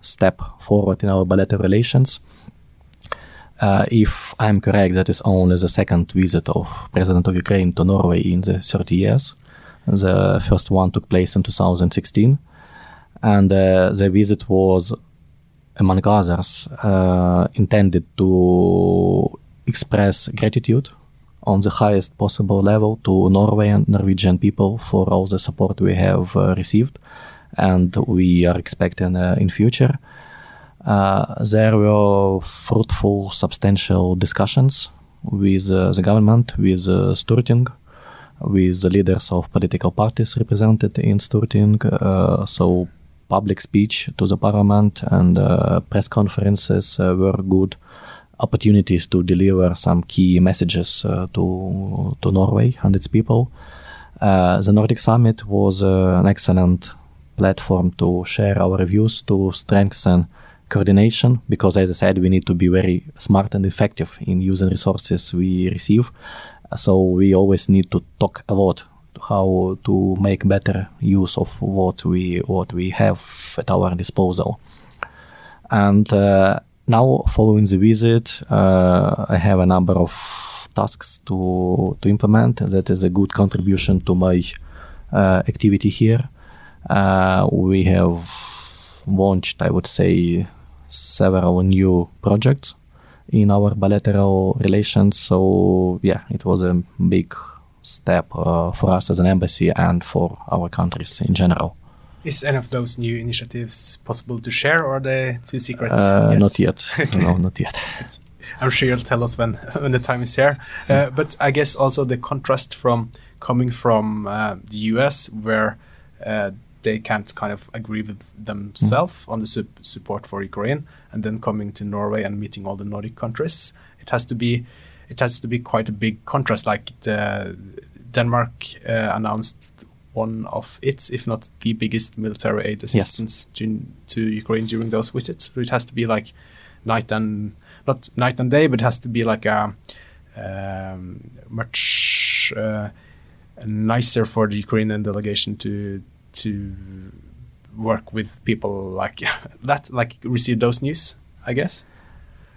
step forward in our bilateral relations. Uh, if I'm correct, that is only the second visit of President of Ukraine to Norway in the 30 years. The first one took place in 2016 and uh, the visit was, among others, uh, intended to express gratitude on the highest possible level to Norway and Norwegian people for all the support we have uh, received and we are expecting uh, in future. Uh, there were fruitful, substantial discussions with uh, the government, with Storting, with the leaders of political parties represented in Storting. so public speech to the parliament and uh, press conferences uh, were good opportunities to deliver some key messages uh, to to Norway and its people. Uh, the Nordic Summit was uh, an excellent platform to share our views, to strengthen coordination, because as I said, we need to be very smart and effective in using resources we receive. So we always need to talk a lot how to make better use of what we what we have at our disposal. And uh, now, following the visit, uh, I have a number of tasks to to implement. That is a good contribution to my uh, activity here. Uh, we have launched, I would say, several new projects in our bilateral relations. So yeah, it was a big step uh, for us as an embassy and for our countries in general. Is any of those new initiatives possible to share, or are they too secret? Uh, yet? Not yet. no, not yet. It's- I'm sure you'll tell us when when the time is here. Uh, but I guess also the contrast from coming from uh, the US, where uh, they can't kind of agree with themselves on the sup- support for Ukraine, and then coming to Norway and meeting all the Nordic countries, it has to be it has to be quite a big contrast. Like the Denmark uh, announced one of its, if not the biggest military aid assistance to, to Ukraine during those visits. So it has to be like night and not night and day, but it has to be like a um, much uh, nicer for the Ukrainian delegation to to work with people like that, like receive those news. I guess.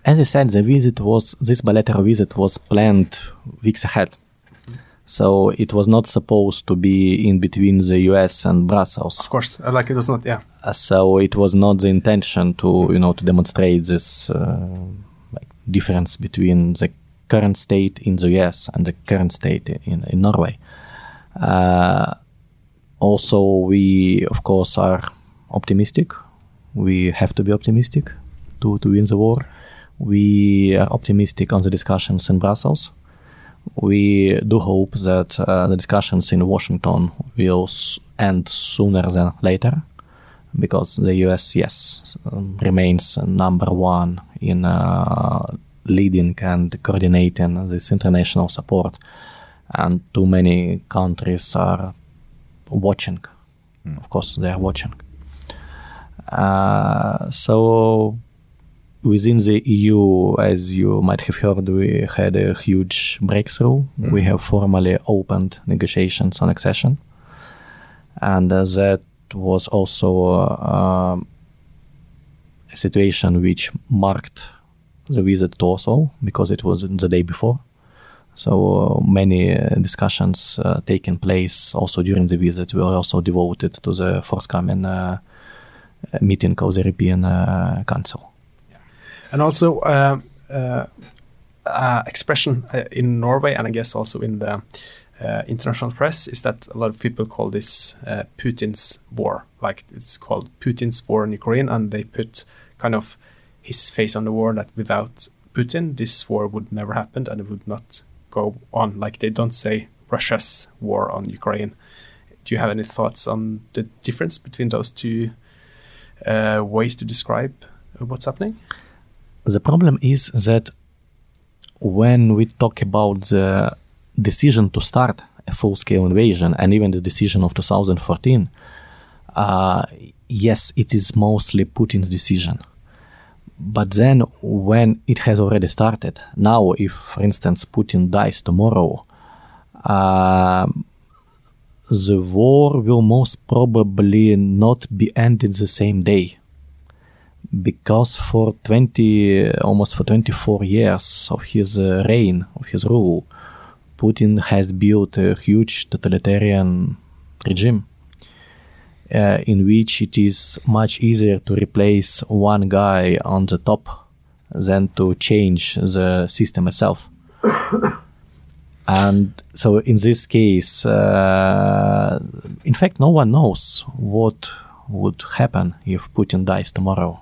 As I said, the visit was this bilateral visit was planned weeks ahead. So it was not supposed to be in between the US and Brussels. Of course, uh, like it was not. Yeah, Uh, so it was not the intention to you know to demonstrate this uh, like difference between the current state in the US and the current state in, in Norway. Uh, also, we of course are optimistic. We have to be optimistic to, to win the war. We are optimistic on the discussions in Brussels. We do hope that uh, the discussions in Washington will end sooner than later because the US, yes, um, remains number one in uh, leading and coordinating this international support, and too many countries are watching. Of course, they are watching. Uh, so, within the EU, as you might have heard, we had a huge breakthrough. We have formally opened negotiations on accession, and uh, that was also uh, a situation which marked the visit to Oslo because it was the day before. So many uh, discussions uh, taken place also during the visit were also devoted to the forthcoming uh, meeting of the European Council. and also uh, expression uh, in Norway, and I guess also in the uh, international press, is that a lot of people call this Putin's war. Like it's called Putin's war in Ukraine, and they put kind of his face on the war that without Putin, this war would never happen and it would not go on. Like they don't say Russia's war on Ukraine. Do you have any thoughts on the difference between those two uh, ways to describe uh, what's happening? The problem is that when we talk about the decision to start a full scale invasion and even the decision of 2014, uh, yes, it is mostly Putin's decision. But then, when it has already started, now, if for instance Putin dies tomorrow, um the war will most probably not be ended the same day. Because for 20 almost for 24 years of his uh, reign of his rule putin has built a huge totalitarian regime uh, in which it is much easier to replace one guy on the top than to change the system itself. And so in this case uh, in fact no one knows what would happen if putin dies tomorrow.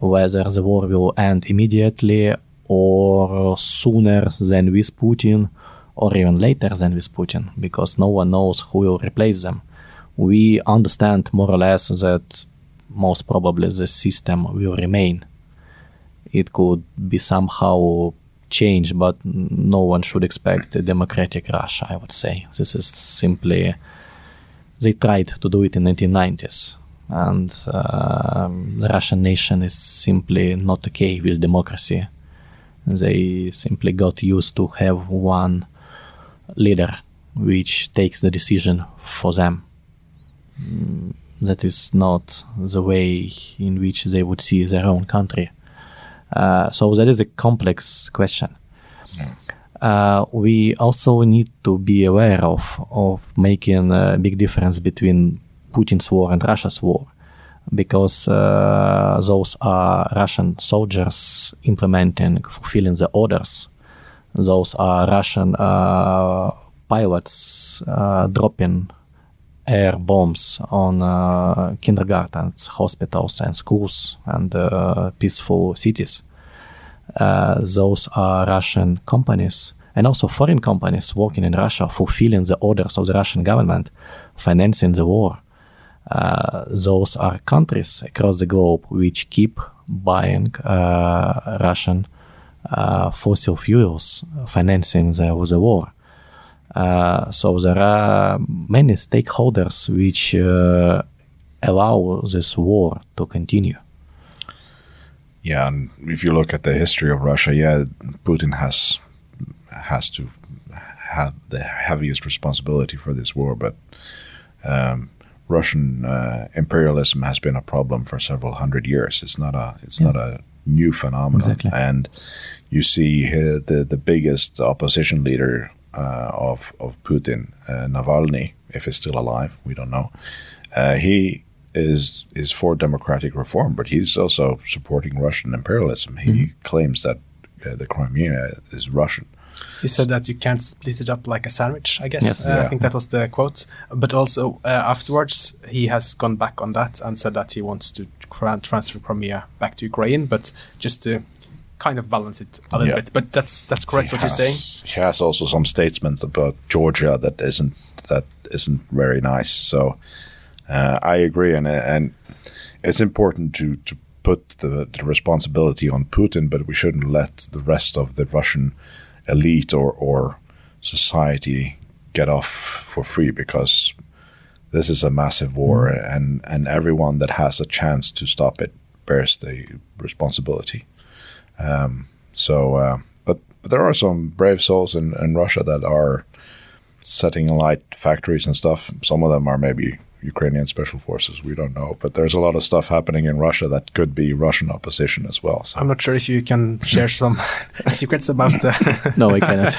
Whether the war will end immediately or sooner than with putin or even later than with putin because no one knows who will replace them we understand more or less that most probably the system will remain it could be somehow changed, but no one should expect a democratic Russia. I would say this is simply they tried to do it in 1990s, and um, the Russian nation is simply not okay with democracy. They simply got used to have one leader which takes the decision for them. Mm, that is not the way in which they would see their own country. Uh, so that is a complex question. Uh, we also need to be aware of of making a big difference between Putin's war and Russia's war, because uh, those are Russian soldiers implementing, fulfilling the orders. Those are Russian uh, pilots uh, dropping air bombs on uh, kindergartens, hospitals, and schools and uh, peaceful cities. Uh, those are Russian companies and also foreign companies working in Russia, fulfilling the orders of the Russian government, financing the war. Uh, those are countries across the globe which keep buying uh, Russian uh, fossil fuels, financing the, the war. Uh, so there are many stakeholders which uh, allow this war to continue. Yeah, and if you look at the history of Russia, yeah, Putin has has to have the heaviest responsibility for this war, but um, Russian uh, imperialism has been a problem for several hundred years. It's not a it's Yeah. not a new phenomenon, Exactly. and you see here the the biggest opposition leader uh, of of Putin, uh, Navalny, if he's still alive, we don't know. Uh, he is is for democratic reform, but he's also supporting Russian imperialism. He Mm-hmm. claims that uh, the Crimea is Russian. He said that you can't split it up like a sandwich. I guess Yes. Uh, I think that was the quote. But also uh, afterwards, he has gone back on that and said that he wants to transfer Crimea back to Ukraine, but just to kind of balance it a little Yeah. bit. But that's that's correct He what you're saying. has- He has also some statements about Georgia that isn't that isn't very nice. So uh, I agree, and and it's important to to put the, the responsibility on Putin, but we shouldn't let the rest of the Russian elite or or society get off for free because this is a massive war, and and everyone that has a chance to stop it bears the responsibility. Um, so, uh, but but there are some brave souls in, in Russia that are setting alight factories and stuff. Some of them are maybe Ukrainian special forces. We don't know, but there's a lot of stuff happening in Russia that could be Russian opposition as well. So I'm not sure if you can share some secrets about the No, I cannot.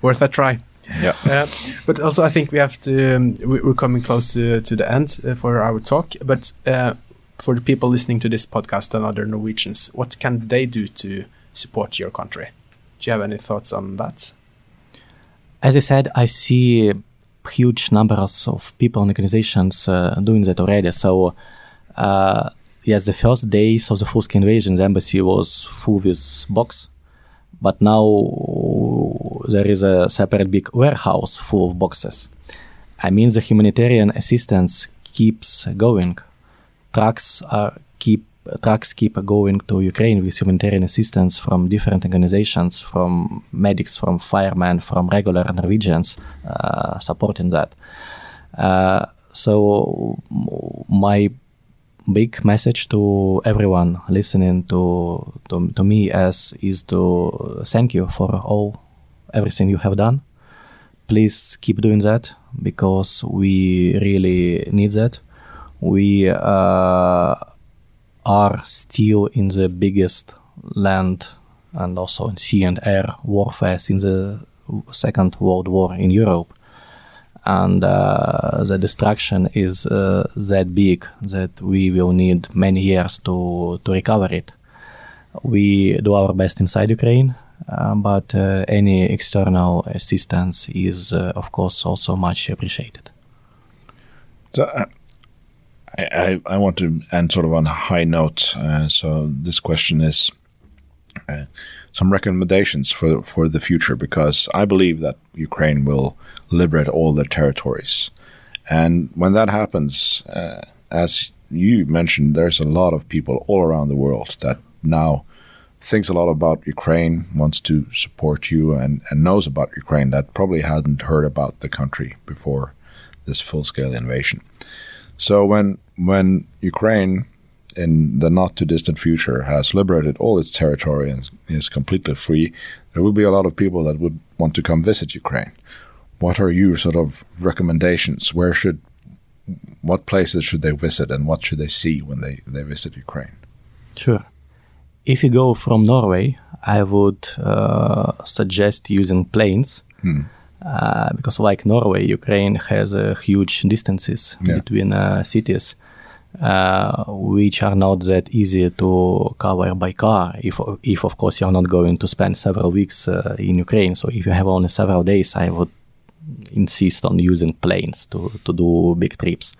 worth a try. yeah, Uh, but also, I think we have to. Um, we- we're coming close to to the end uh, for our talk. But uh, for the people listening to this podcast and other Norwegians, what can they do to support your country? Do you have any thoughts on that? As I said, I see huge numbers of people and organizations uh, doing that already. So, uh, yes, the first days of the full-scale invasion, the embassy was full with box, but now there is a separate big warehouse full of boxes. I mean, the humanitarian assistance keeps going. Trucks are keep trucks keep going to Ukraine with humanitarian assistance from different organizations, from medics, from firemen, from regular Norwegians uh, supporting that. Uh, so my big message to everyone listening to, to to me as is to thank you for all everything you have done. Please keep doing that because we really need that. We uh, are still in the biggest land and also in sea and air warfare since the Second World War in Europe. And uh, the destruction is uh, that big that we will need many years to, to recover it. We do our best inside Ukraine, uh, but uh, any external assistance is, uh, of course, also much appreciated. So I, I, want to end sort of on a high note. Uh, so this question is uh, some recommendations for for the future because I believe that Ukraine will liberate all their territories, and when that happens, uh, as you mentioned, there's a lot of people all around the world that now thinks a lot about Ukraine, wants to support you, and, and knows about Ukraine that probably hadn't heard about the country before this full scale invasion. So when when Ukraine in the not too distant future has liberated all its territory and is completely free, there will be a lot of people that would want to come visit Ukraine. What are your sort of recommendations? Where should what places should they visit and what should they see when they, they visit Ukraine? Sure. If you go from Norway, I would uh, suggest using planes. Uh, because, like Norway, Ukraine has uh, huge distances Yeah. between uh, cities, uh, which are not that easy to cover by car. If, if of course, you are not going to spend several weeks uh, in Ukraine. So, if you have only several days, I would insist on using planes to, to do big trips.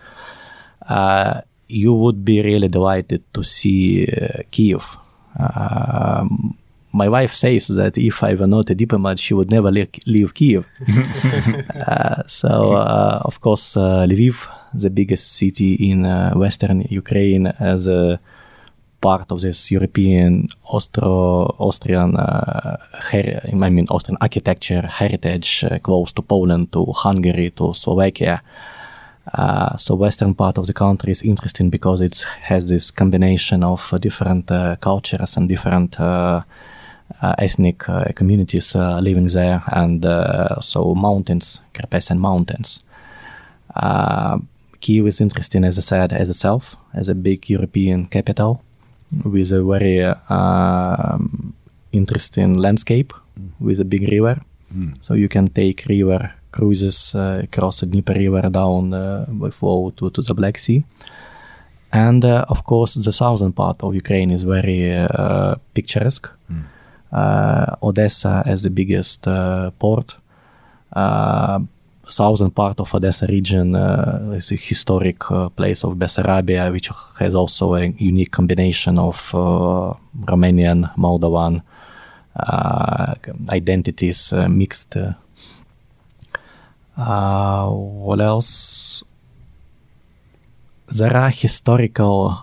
Uh, you would be really delighted to see uh, Kiev. Um, my wife says that if I were not a diplomat, she would never leave, leave Kiev. uh, so, uh, of course, uh, Lviv, the biggest city in uh, western Ukraine, as a part of this European Austro Austrian, uh, her- I mean Austrian architecture heritage, uh, close to Poland, to Hungary, to Slovakia. Uh, so western part of the country is interesting because it has this combination of uh, different uh, cultures and different ethnic uh, communities uh, living there, and uh, so mountains, Carpathian mountains. Uh, Kiev is interesting, as I said, as itself, as a big European capital with a very uh, um, interesting landscape with a big river. So you can take river cruises uh, across the Dnieper River down uh, by flow to, to the Black Sea. And uh, of course, the southern part of Ukraine is very uh, picturesque. Uh, Odessa as the biggest uh, port. Uh, southern part of Odessa region uh, is a historic uh, place of Bessarabia, which has also a unique combination of uh, Romanian, Moldovan uh, identities uh, mixed. Uh, uh, what else? There are historical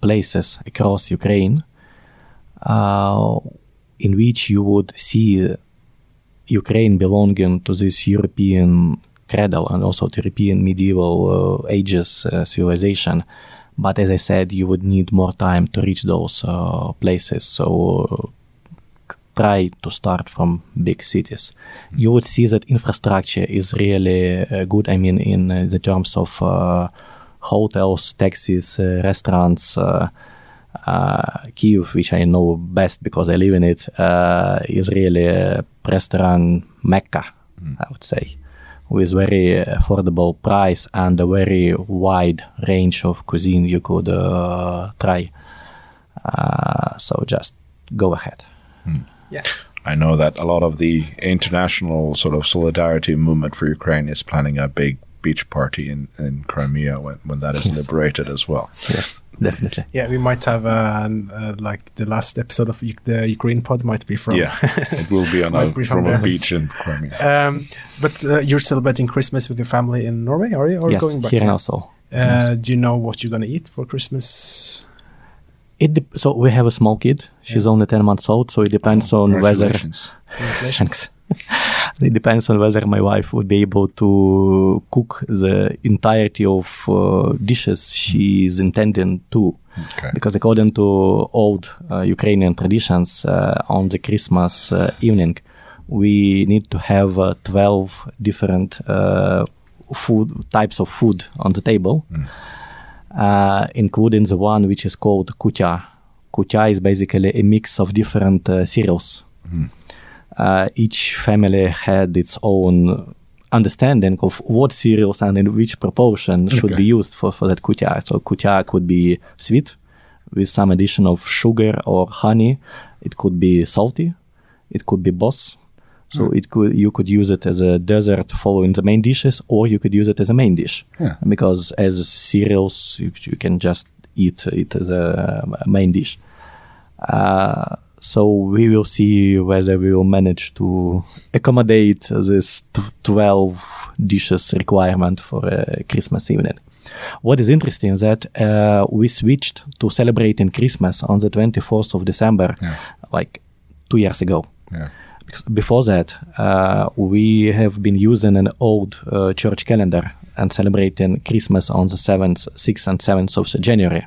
places across Ukraine uh, in which you would see Ukraine belonging to this European cradle and also to European medieval uh, ages uh, civilization. But as I said, you would need more time to reach those uh, places. So uh, try to start from big cities. You would see that infrastructure is really uh, good. I mean, in uh, the terms of uh, hotels, taxis, uh, restaurants. Uh, Kiev, which I know best because I live in it, uh, is really a restaurant mecca, I would say, with very affordable price and a very wide range of cuisine you could uh, try. Uh, so just go ahead. Yeah. I know that a lot of the international sort of solidarity movement for Ukraine is planning a big beach party in, in Crimea when, when that is Yes. liberated as well. Yes, definitely. Yeah, we might have uh, uh, like the last episode of U- the Ukraine pod might be from. Yeah, it will be on a, be from from a beach in Crimea. Um, but uh, you're celebrating Christmas with your family in Norway, are you? Or yes, going back? here also. Uh, do you know what you're gonna eat for Christmas? It dep so we have a small kid. She's only ten months old, so it depends on whether. Congratulations. Thanks. It depends on whether my wife would be able to cook the entirety of uh, dishes she is intending to. Okay. Because according to old uh, Ukrainian traditions, uh, on the Christmas uh, evening, we need to have uh, 12 different uh, food types of food on the table, uh, including the one which is called kutya. Kutya is basically a mix of different uh, cereals. Uh, each family had its own understanding of what cereals and in which proportion should be used for, for that kutya. So kutya could be sweet with some addition of sugar or honey. It could be salty. It could be boss. So it could you could use it as a dessert following the main dishes, or you could use it as a main dish. Yeah. Because as cereals, you, you can just eat it as a main dish. Uh, so we will see whether we will manage to accommodate this t- 12 dishes requirement for a Christmas evening. What is interesting is that uh, we switched to celebrating Christmas on the 24th of December, Yeah. like two years ago. Yeah. Because before that, uh, we have been using an old uh, church calendar and celebrating Christmas on the 7th, 6th, and 7th of January.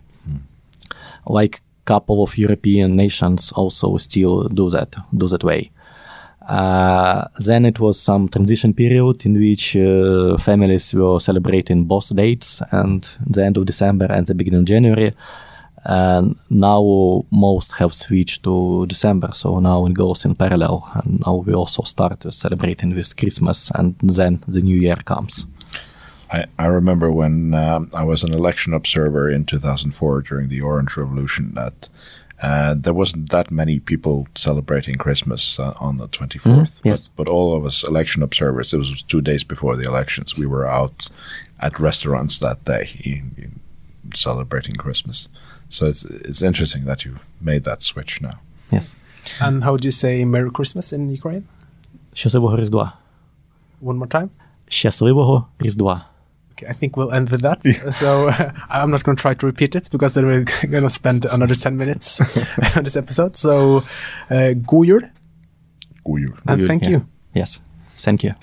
Like couple of European nations also still do that, do that way. Uh, then it was some transition period in which uh, families were celebrating both dates and the end of December and the beginning of January. And now most have switched to December, so now it goes in parallel. And now we also start celebrating with Christmas, and then the New Year comes. I, I remember when um, I was an election observer in 2004 during the Orange Revolution that uh, there wasn't that many people celebrating Christmas uh, on the 24th. Mhm, yes. But, but all of us election observers, it was two days before the elections, we were out at restaurants that day in- in celebrating Christmas. So it's it's interesting that you made that switch now. Yes. And how do you say Merry Christmas in Ukraine? Щасливого Різдва. One more time. Щасливого Різдва. Okay, I think we'll end with that. So I'm not going to try to repeat it because then we're going to spend another 10 minutes on this episode. So, uh, god jul God jul. and thank Yeah. you. Yes. Thank you.